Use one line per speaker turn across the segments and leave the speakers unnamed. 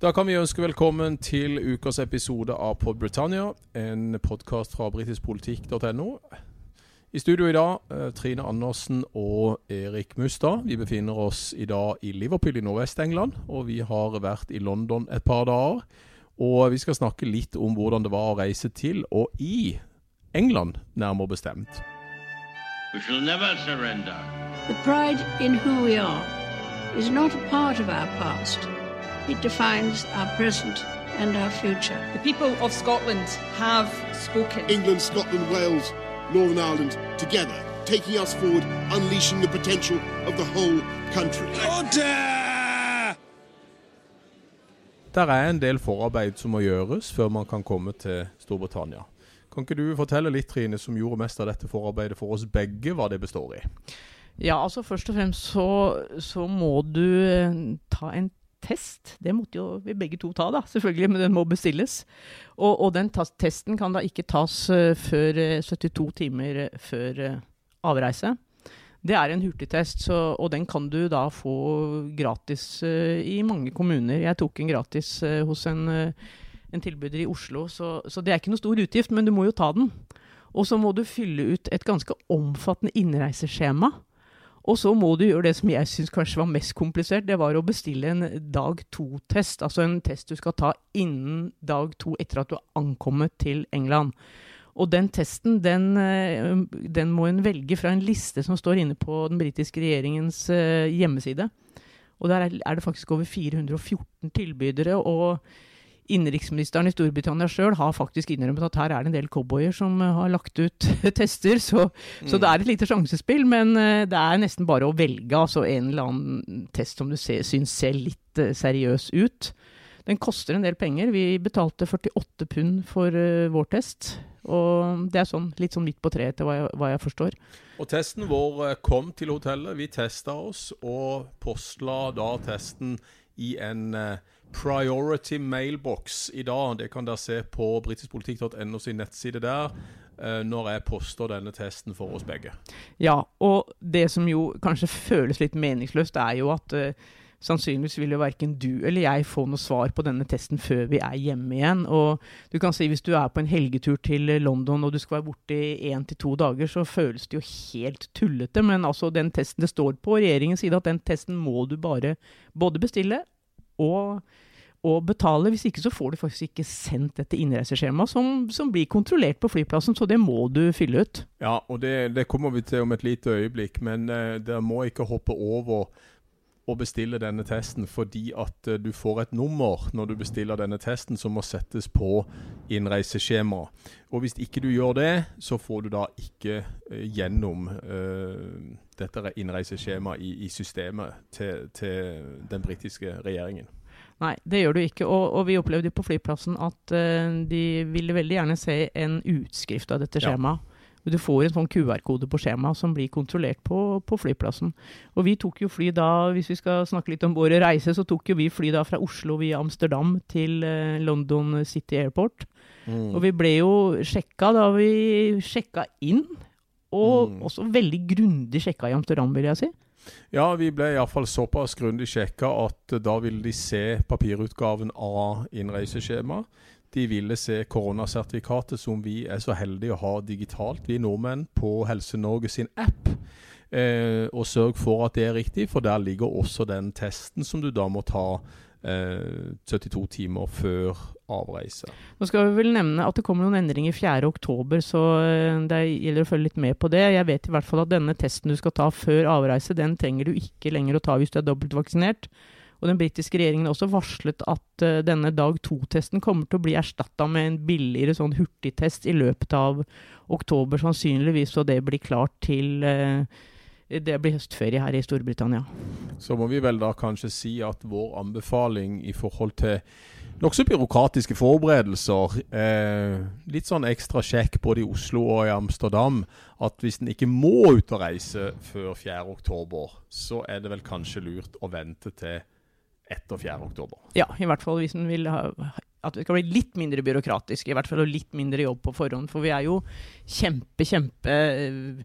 Da kan vi ønske velkommen til ukas episode av Pod Britannia, en podkast fra britiskpolitikk.no. I studio i dag eh, Trine Andersen og Erik Mustad. Vi befinner oss i dag i Liverpool i Nordvest-England, og vi har vært i London et par dager. Og vi skal snakke litt om hvordan det var å reise til og i England, nærmere bestemt.
We shall never surrender.
The pride in who we are is not a part of our past. It defines our present and our future.
The people of Scotland have spoken.
England, Scotland, Wales, Northern Ireland together, taking us forward, unleashing the potential of the whole country.
Der er en del forarbeid som må gjøres før man kan komme til Storbritannia. Kan ikke du fortelle litt, Trine, som gjorde mest av dette forarbeidet for oss begge, hva det består i?
Ja, altså først og fremst så, så må du eh, ta en test. Det måtte jo vi begge to ta, da, selvfølgelig, men den må bestilles. Og, og den testen kan da ikke tas uh, før uh, 72 timer uh, før avreise. Det er en hurtigtest, så, og den kan du da få gratis i mange kommuner. Jeg tok en gratis hos en, en, tilbyder i Oslo, så, så det er ikke noe stor utgift, men du må jo ta den. Og så må du fylle ut et ganske omfattende innreiseskjema. Og så må du gjøre det som jeg syns kanskje var mest komplisert. Det var å bestille en dag to-test. Altså en test du skal ta innen dag to etter at du har ankommet til England. Og den testen den, eh, den må en velge fra en liste som står inne på den britiske regjeringens eh, hjemmeside. Og der er det faktisk over 414 tilbydere. og innenriksministeren i Storbritannia sjøl har faktisk innrømmet at her er det en del cowboyer som uh, har lagt ut tester. Så, mm. så, det er et lite sjansespill, men uh, det er nesten bare å velge altså en eller annen test som du ser, syns ser litt uh, seriøs ut. Den koster en del penger. Vi betalte 48 pund for vår test. Og det er sånn, litt sånn midt på treet, etter hva jeg, hva jeg forstår.
Og Testen vår kom til hotellet. Vi testa oss og postla da testen i en Priority Mailbox i dag. Det kan dere se på britiskpolitikk.no sin nettside der. Uh, når jeg poster denne testen for oss begge.
Ja, og det som jo kanskje føles litt meningsløst, er jo at uh, sannsynligvis vil jo verken du eller jeg få noe svar på denne testen før vi er hjemme igjen. Og du kan si hvis du er på en helgetur til London og du skal være borte i én til to dager, så føles det jo helt tullete. Men altså den testen det står på regjeringens side, at den testen må du bare både bestille og, og betale. Hvis ikke så får du faktisk ikke sendt dette innreiseskjemaet, som, som, blir kontrollert på flyplassen. Så det må du fylle ut.
Ja, og det, det kommer vi til om et lite øyeblikk. Men uh, dere må ikke hoppe over å bestille denne testen fordi at uh, du får et nummer når du bestiller denne testen som må settes på innreiseskjema. Og hvis ikke du gjør det, så får du da ikke uh, gjennom uh, dette innreiseskjemaet i, i, systemet til, til den britiske regjeringen.
Nei, det gjør du ikke. Og, og vi opplevde jo på flyplassen at de ville veldig gjerne se en utskrift av dette skjemaet. Ja. Du får en sånn QR-kode på skjemaet som blir kontrollert på, på, flyplassen. Og vi tok jo fly da, hvis vi skal snakke litt om våre reiser, så tok jo vi fly da fra Oslo via Amsterdam til eh, London City Airport. Mm. Og vi ble jo sjekka da vi sjekka inn, og mm. også veldig grundig sjekka i Amsterdam, vil jeg si.
Ja, vi ble iallfall såpass grundig sjekka at da ville de se papirutgaven av innreiseskjemaet. De ville se koronasertifikatet som vi er så heldige å ha digitalt, vi nordmenn, på Helse-Norge sin app. Eh, og sørg for at det er riktig, for der ligger også den testen som du da må ta eh, 72 timer før avreise.
Nå skal vi vel nevne at det kommer noen endringer 4.10, så eh, det gjelder å følge litt med på det. Jeg vet i hvert fall at denne testen du skal ta før avreise, den trenger du ikke lenger å ta hvis du er dobbeltvaksinert. Og den britiske regjeringen har også varslet at uh, denne dag to-testen kommer til å bli erstatta med en billigere sånn hurtigtest i løpet av oktober, sannsynligvis, og det blir klart til uh, det blir høstferie her i Storbritannia.
Så må vi vel da kanskje si at vår anbefaling i forhold til nokså byråkratiske forberedelser, eh, litt sånn ekstra sjekk både i Oslo og i Amsterdam, at hvis en ikke må ut og reise før 4.10, så er det vel kanskje lurt å vente til etter 4. oktober.
Ja, i hvert fall hvis en vil ha, at det skal bli litt mindre byråkratisk, i hvert fall, og litt mindre jobb på forhånd. For vi er jo kjempe, kjempe eh,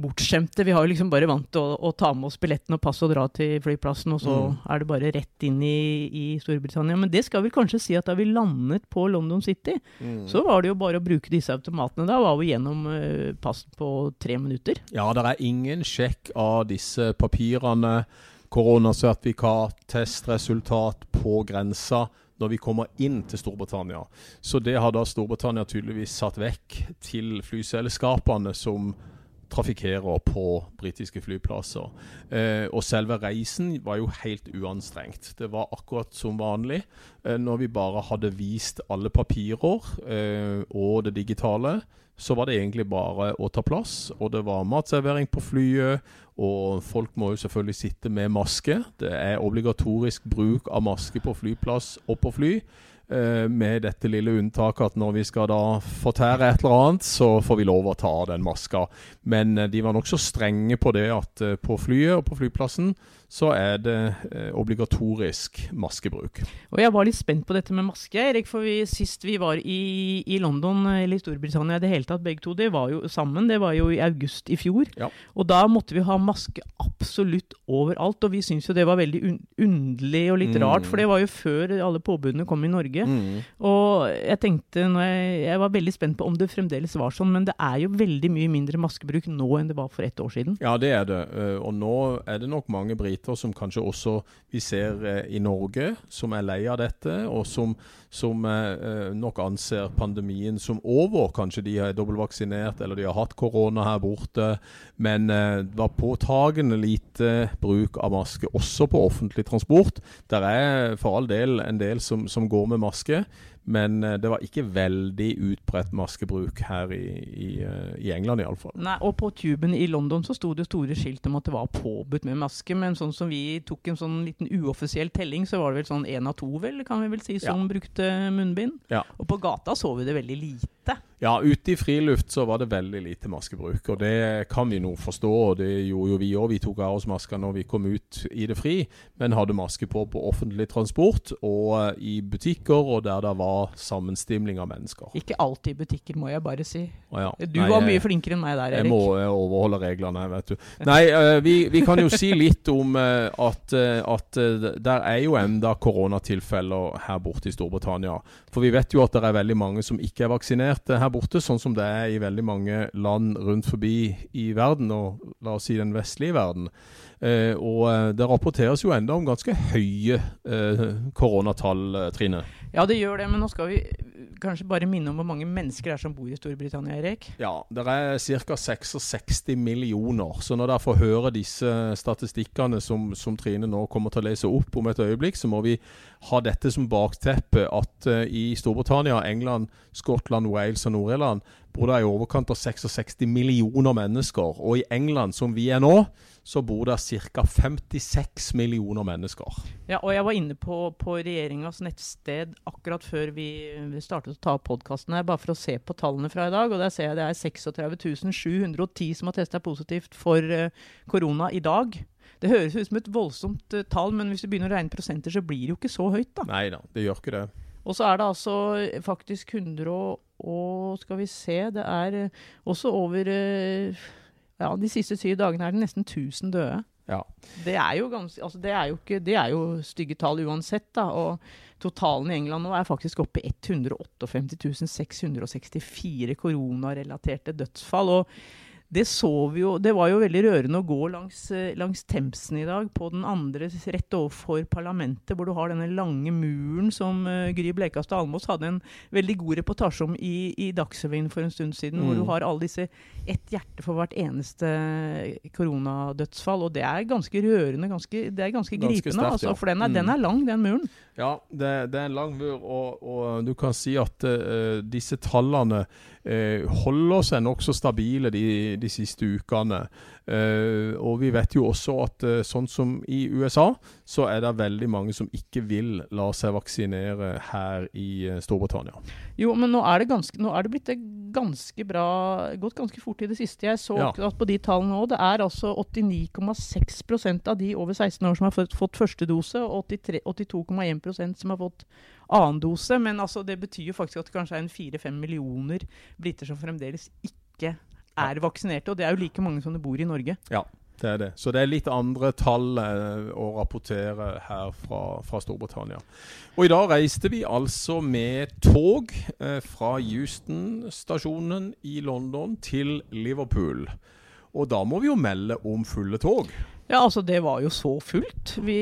bortskjemte. Vi har jo liksom bare vant til å, å ta med oss billetten og passe og dra til flyplassen, og så
Mm.
er det bare rett inn i, i Storbritannia. Men det skal vi kanskje si at da vi landet på London City,
Mm.
så var det jo bare å bruke disse automatene. Da var vi gjennom uh, pass på tre minutter.
Ja, det er ingen sjekk av disse papirene, koronasertifikat, testresultat på grensa når vi kommer inn til Storbritannia. Så det har da Storbritannia tydeligvis satt vekk til flyselskapene som trafikkerer på britiske flyplasser. Eh, og selve reisen var jo helt uanstrengt. Det var akkurat som vanlig. Eh, når vi bare hadde vist alle papirer eh, og det digitale, så var det egentlig bare å ta plass. Og det var matservering på flyet, og folk må jo selvfølgelig sitte med maske. Det er obligatorisk bruk av maske på flyplass og på fly. Eh, Med dette lille unntaket at når vi skal da fortære et eller annet, så får vi lov å ta av den maska. Men eh, de var nokså strenge på det at eh, på flyet og på flyplassen så er det eh, obligatorisk maskebruk.
Og jeg var litt spent på dette med maske, Erik, for vi, sist vi var i, i London, eller i Storbritannia i det hele tatt, begge to, det var jo sammen, det var jo i august i fjor.
Ja.
Og da måtte vi ha maske absolutt overalt, og vi syntes jo det var veldig un underlig og litt
Mm.
rart, for det var jo før alle påbudene kom i Norge. Og jeg tenkte, jeg, jeg var veldig spent på om det fremdeles var sånn, men det er jo veldig mye mindre maskebruk nå enn det var for ett år siden.
Ja, det er det. Eh, Og nå er det nok mange briter som kanskje også vi ser eh, i Norge, som er lei av dette, og som, som eh, eh, nok anser pandemien som over. Kanskje de er dobbeltvaksinert, eller de har hatt korona her borte. Men det var påtagende lite bruk av maske, også på offentlig transport. Der er for all del en del som, som går med maske. Men eh, det var ikke veldig utbredt maskebruk her i, i, eh, i England iallfall.
Nei, og på tuben i London så sto det store skilt om at det var påbudt med maske, men sånn som vi tok en sånn liten uoffisiell telling, så var det vel sånn én av to, vel, kan vi vel si, som brukte munnbind.
Ja.
Og på gata så vi det veldig lite.
Ja, ute i friluft så var det veldig lite maskebruk, og det kan vi nå forstå. og Det gjorde jo vi òg. Vi tok av oss masker når vi kom ut i det fri, men hadde maske på på offentlig transport og eh, i butikker og der det var sammenstimling av mennesker.
Ikke alltid i butikker, må jeg bare si.
Å ja.
Du
Nei,
var mye flinkere enn meg der, Erik.
Jeg må eh, overholde reglene, vet du. Nei, eh, vi, vi kan jo si litt om eh, at, eh, at eh, der er jo enda koronatilfeller her borte i Storbritannia. For vi vet jo at det er veldig mange som ikke er vaksinert eh, her borte, sånn som det er i veldig mange land rundt forbi i verden, og la oss si den vestlige verden. Eh, og eh, det rapporteres jo enda om ganske høye eh, koronatall, eh, Trine.
Ja, det gjør det, men nå skal vi kanskje bare minne om hvor mange mennesker det er som bor i Storbritannia, Erik.
Ja, det er ca. 66 millioner. Så når dere får høre disse statistikkene som, som Trine nå kommer til å lese opp om et øyeblikk, så må vi ha dette som bakteppe at uh, i Storbritannia, England, Skottland, Wales og Nord-Irland bor det i overkant av 66 millioner mennesker. Og i England, som vi er nå, så bor det ca. 56 millioner mennesker.
Ja, og jeg var inne på, på regjeringas nettsted akkurat før vi, vi startet å ta opp podkasten her, bare for å se på tallene fra i dag. Og der ser jeg det er 36 710 som har testa positivt for eh, korona i dag. Det høres ut som et voldsomt eh, tall, men hvis du begynner å regne prosenter, så blir det jo ikke så høyt, da.
Nei da, det gjør ikke det.
Og så er det altså faktisk 100 og, Skal vi se, det er eh, også over eh, Ja, de siste syv dagene er det nesten 1000 døde.
Ja.
Det er jo ganske Altså, det er jo ikke Det er jo stygge tall uansett, da. Og totalen i England nå er faktisk oppe i 158 664 koronarelaterte dødsfall. Og det så vi jo Det var jo veldig rørende å gå langs, eh, langs Themsen i dag, på den andre rett overfor parlamentet, hvor du har denne lange muren som uh, Gry Blekastad Almås hadde en veldig god reportasje om i, i Dagsrevyen for en stund siden, hvor
Mm.
du har alle disse ett hjerte for hvert eneste koronadødsfall. Og det er ganske rørende, ganske, det er ganske
Ganske
gripende,
sterkt,
altså,
ja.
for den er,
Mm.
den er lang, den muren.
Ja, det, det er en lang mur, og, og du kan si at uh, disse tallene uh, holder seg nokså stabile de, de siste ukene. Eh, og vi vet jo også at eh, sånn som i USA, så er det veldig mange som ikke vil la seg vaksinere her i eh, Storbritannia.
Jo, men nå er det, ganske, nå er det blitt ganske bra Gått ganske fort i det siste. Jeg så
Ja.
at på de tallene òg. Det er altså 89,6% av de over 16 år som har fått, fått første dose, og 82,1% som har fått annen dose. Men altså, det betyr jo faktisk at det kanskje er en fire-fem millioner briter som fremdeles ikke er vaksinerte. Og det er jo like mange som det bor i Norge.
Ja, det er det. Så det er litt andre tall eh, å rapportere her fra, fra, Storbritannia. Og i dag reiste vi altså med tog eh, fra Houston-stasjonen i London til Liverpool. Og da må vi jo melde om fulle tog.
Ja, altså det var jo så fullt. Vi,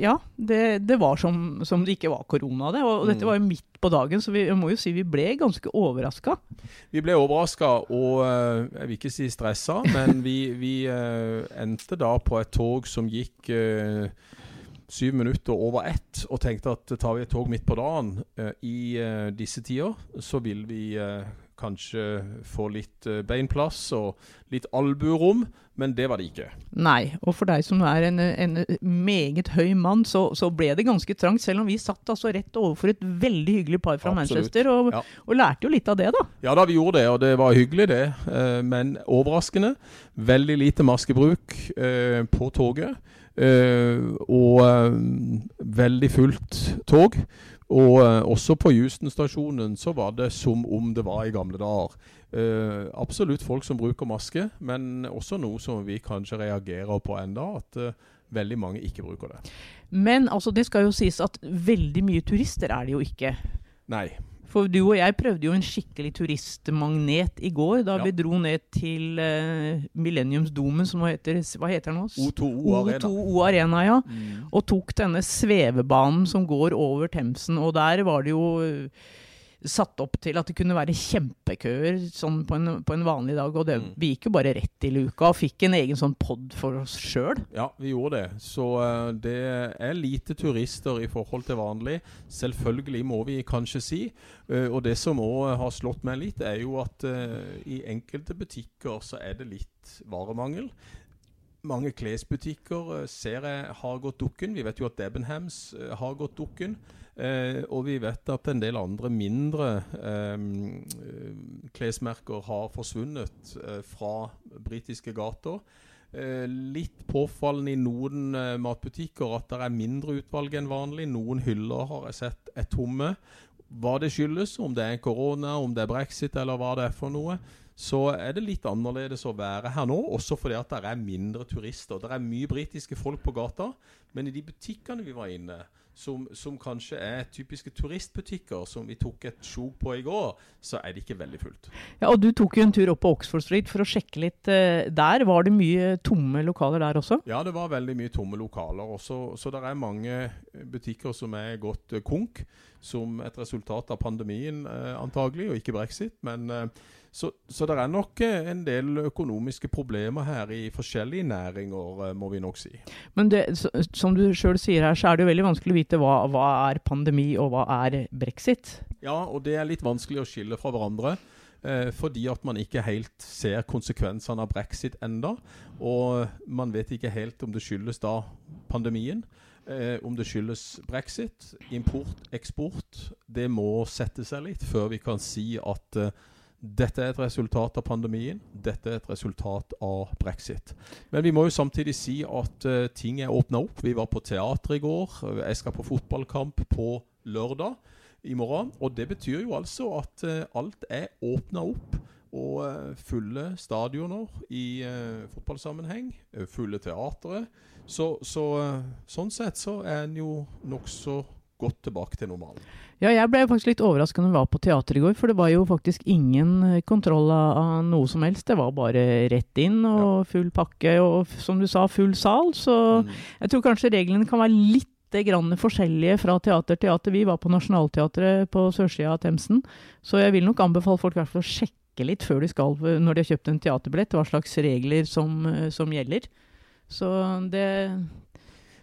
ja, det, det var som, som, det ikke var korona, det. Og, og dette mm. var jo midt på dagen, så vi må jo si vi ble ganske overraska.
Vi ble overraska, og uh, jeg vil ikke si stressa, men vi, vi uh, endte da på et tog som gikk uh, syv minutter over ett, og tenkte at tar vi et tog midt på dagen i disse tider, så vil vi kanskje få litt uh, beinplass og litt albuerom, men det var det ikke.
Nei, og for deg som er en, en meget høy mann, så, så, ble det ganske trangt, selv om vi satt altså rett overfor et veldig hyggelig par fra Absolutt. Manchester, og, ja. og, lærte jo litt av det, da.
Ja da, vi gjorde det, og det var hyggelig det, uh, men overraskende. Veldig lite maskebruk uh, på toget, og veldig fullt tog. Og eh, også på Houston-stasjonen så var det som om det var i gamle dager. Eh, absolutt folk som bruker maske, men også noe som vi kanskje reagerer på enda, at eh, veldig mange ikke bruker det.
Men altså, det skal jo sies at veldig mye turister er det jo ikke.
Nei.
For du og jeg prøvde jo en skikkelig turistmagnet i går, da ja. vi dro ned til uh, Millenniumsdomen, som heter, hva heter den nå?
O2O Arena.
O2O Arena, ja. Mm. Og tok denne svevebanen som går over Themsen. Og der var det jo uh, satt opp til at det kunne være kjempekøer sånn på, en, på en vanlig dag. Og det, mm. vi gikk jo bare rett i luka og fikk en egen sånn pod for oss sjøl.
Ja, vi gjorde det. Så uh, det er lite turister i forhold til vanlig. Selvfølgelig må vi kanskje si. Uh, og det som òg har slått meg litt, er jo at uh, i enkelte butikker så er det litt varemangel. Mange klesbutikker ser jeg har gått dukken. Vi vet jo at Debenhams har gått dukken. Eh, og vi vet at en del andre mindre eh, klesmerker har forsvunnet eh, fra britiske gater. Eh, litt påfallende i noen eh, matbutikker at det er mindre utvalg enn vanlig. Noen hyller har jeg sett er tomme. Hva det skyldes, om det er korona, om det er brexit eller hva det er for noe, så er det litt annerledes å være her nå. Også fordi at det er mindre turister. Det er mye britiske folk på gata, men i de butikkene vi var inne som, som, kanskje er typiske turistbutikker, som vi tok et sjok på i går, så er det ikke veldig fullt.
Ja, og Du tok jo en tur opp på Oxford Street for å sjekke litt uh, der. Var det mye tomme lokaler der også?
Ja, det var veldig mye tomme lokaler. Også, så det er mange butikker som er gått uh, konk, som et resultat av pandemien uh, antagelig, og ikke brexit. men så, så det er nok eh, en del økonomiske problemer her i forskjellige næringer, eh, må vi nok si.
Men det, som du sjøl sier her, så er det jo veldig vanskelig å vite hva, hva, er pandemi og hva er brexit?
Ja, og det er litt vanskelig å skille fra hverandre. Eh, fordi at man ikke helt ser konsekvensene av brexit enda. Og man vet ikke helt om det skyldes da pandemien. Eh, om det skyldes brexit, import, eksport. Det må sette seg litt før vi kan si at eh, dette er et resultat av pandemien. Dette er et resultat av brexit. Men vi må jo samtidig si at uh, ting er åpna opp. Vi var på teater i går. Jeg skal på fotballkamp på lørdag i morgen. Og det betyr jo altså at uh, alt er åpna opp. Og uh, fulle stadioner i fotballsammenheng. fulle teatre. Så, så sånn sett så er en jo nokså godt tilbake til normalen.
Ja, jeg ble faktisk litt overrasket når vi var på teater i går, for det var jo faktisk ingen eh, kontroll av noe som helst. Det var bare rett inn og full pakke og som du sa, full sal. Så mm. jeg tror kanskje reglene kan være litt grann forskjellige fra teater til teater. Vi var på Nationaltheatret på sørsida av Themsen, så jeg vil nok anbefale folk å sjekke litt før de skal, når de har kjøpt en teaterbillett, hva slags regler som, eh, som gjelder. Så det,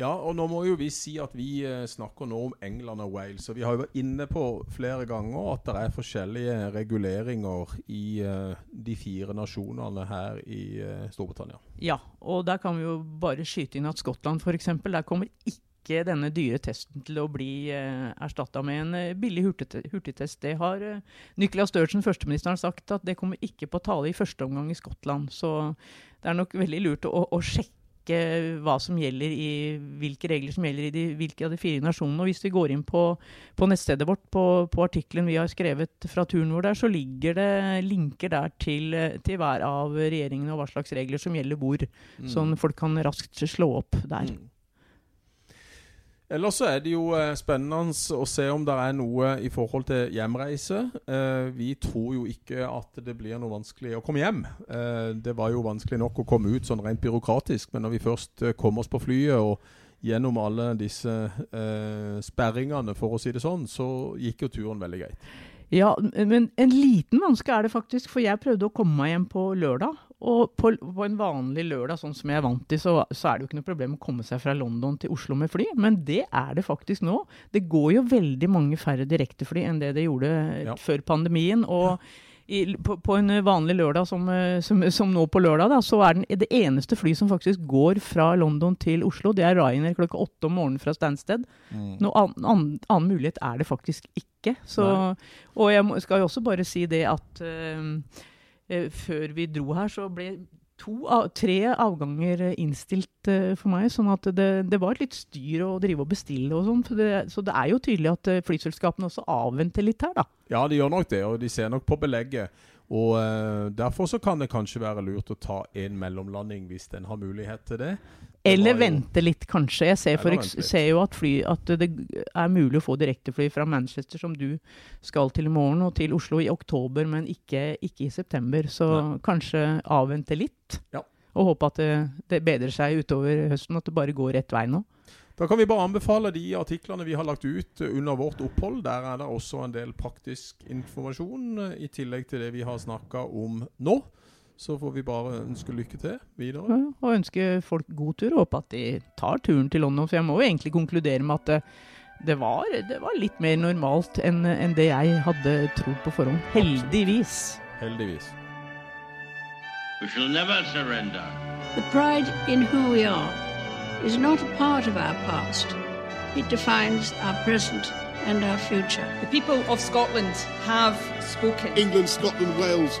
ja, og nå må jo vi si at vi eh, snakker nå om England og Wales. Og vi har jo vært inne på flere ganger at det er forskjellige reguleringer i uh, de fire nasjonene her i uh, Storbritannia.
Ja, og der kan vi jo bare skyte inn at Skottland f.eks. Der kommer ikke denne dyre testen til å bli uh, erstatta med en billig hurtigtest. Det har uh, Nicolas Sturgeon, førsteministeren, sagt at det kommer ikke på tale i første omgang i Skottland. Så det er nok veldig lurt å, å sjekke ikke hva som gjelder i hvilke regler som gjelder i de, hvilke av de fire nasjonene. Og hvis vi går inn på, på nettstedet vårt, på, på artikkelen vi har skrevet fra turen vår der, så ligger det linker der til, til hver av regjeringene og hva slags regler som gjelder hvor. Sånn folk kan raskt slå opp der.
Mm. Ellers så er det jo eh, spennende å se om det er noe i forhold til hjemreise. Eh, vi tror jo ikke at det blir noe vanskelig å komme hjem. Eh, det var jo vanskelig nok å komme ut sånn rent byråkratisk, men når vi først kom oss på flyet og gjennom alle disse sperringene, for å si det sånn, så gikk jo turen veldig greit.
Ja, men en liten vanske er det faktisk, for jeg prøvde å komme meg hjem på lørdag. Og på, på en vanlig lørdag, sånn som jeg er vant til, så, så er det jo ikke noe problem å komme seg fra London til Oslo med fly. Men det er det faktisk nå. Det går jo veldig mange færre direktefly enn det det gjorde
Ja.
før pandemien. og i, på, på en vanlig lørdag som, eh, som, som nå på lørdag, da, så er den, det eneste fly som faktisk går fra London til Oslo, det er Ryanair klokka åtte om morgenen fra Stansted. Noe annen, annen, annen mulighet er det faktisk ikke. Så, og jeg må, skal jo også bare si det at eh, før vi dro her, så ble to tre avganger eh, innstilt eh, for meg. Sånn at det, det var litt styr å drive og bestille og sånn. Så det, er jo tydelig at eh, flyselskapene også avventer litt her, da.
Ja, de gjør nok det, og de ser nok på belegget. Og eh, Derfor så kan det kanskje være lurt å ta en mellomlanding hvis en har mulighet til det.
Eller
jo-
vente litt, kanskje. Jeg ser, for, ser jo at, fly, at det er mulig å få direktefly fra Manchester, som du skal til i morgen, og til Oslo i oktober, men ikke, ikke i september. Så
Nei.
kanskje avvente litt.
Ja.
Og håpe at det, det bedrer seg utover høsten, at det bare går rett vei nå.
Da kan vi bare anbefale de artiklene vi har lagt ut under vårt opphold. Der er det også en del praktisk informasjon, eh, i tillegg til det vi har snakka om nå. Så får vi bare ønske lykke til videre.
Ja, Og ønske folk god tur, og håpe at de tar turen til London. For jeg må jo egentlig konkludere med at det, det, var, det var litt mer normalt enn en det jeg hadde trodd på forhånd. Heldigvis.
Heldigvis.
We shall never surrender.
The pride in who we are is not a part of our past. It defines our present and our future.
The people of Scotland have spoken.
England, Scotland, Wales,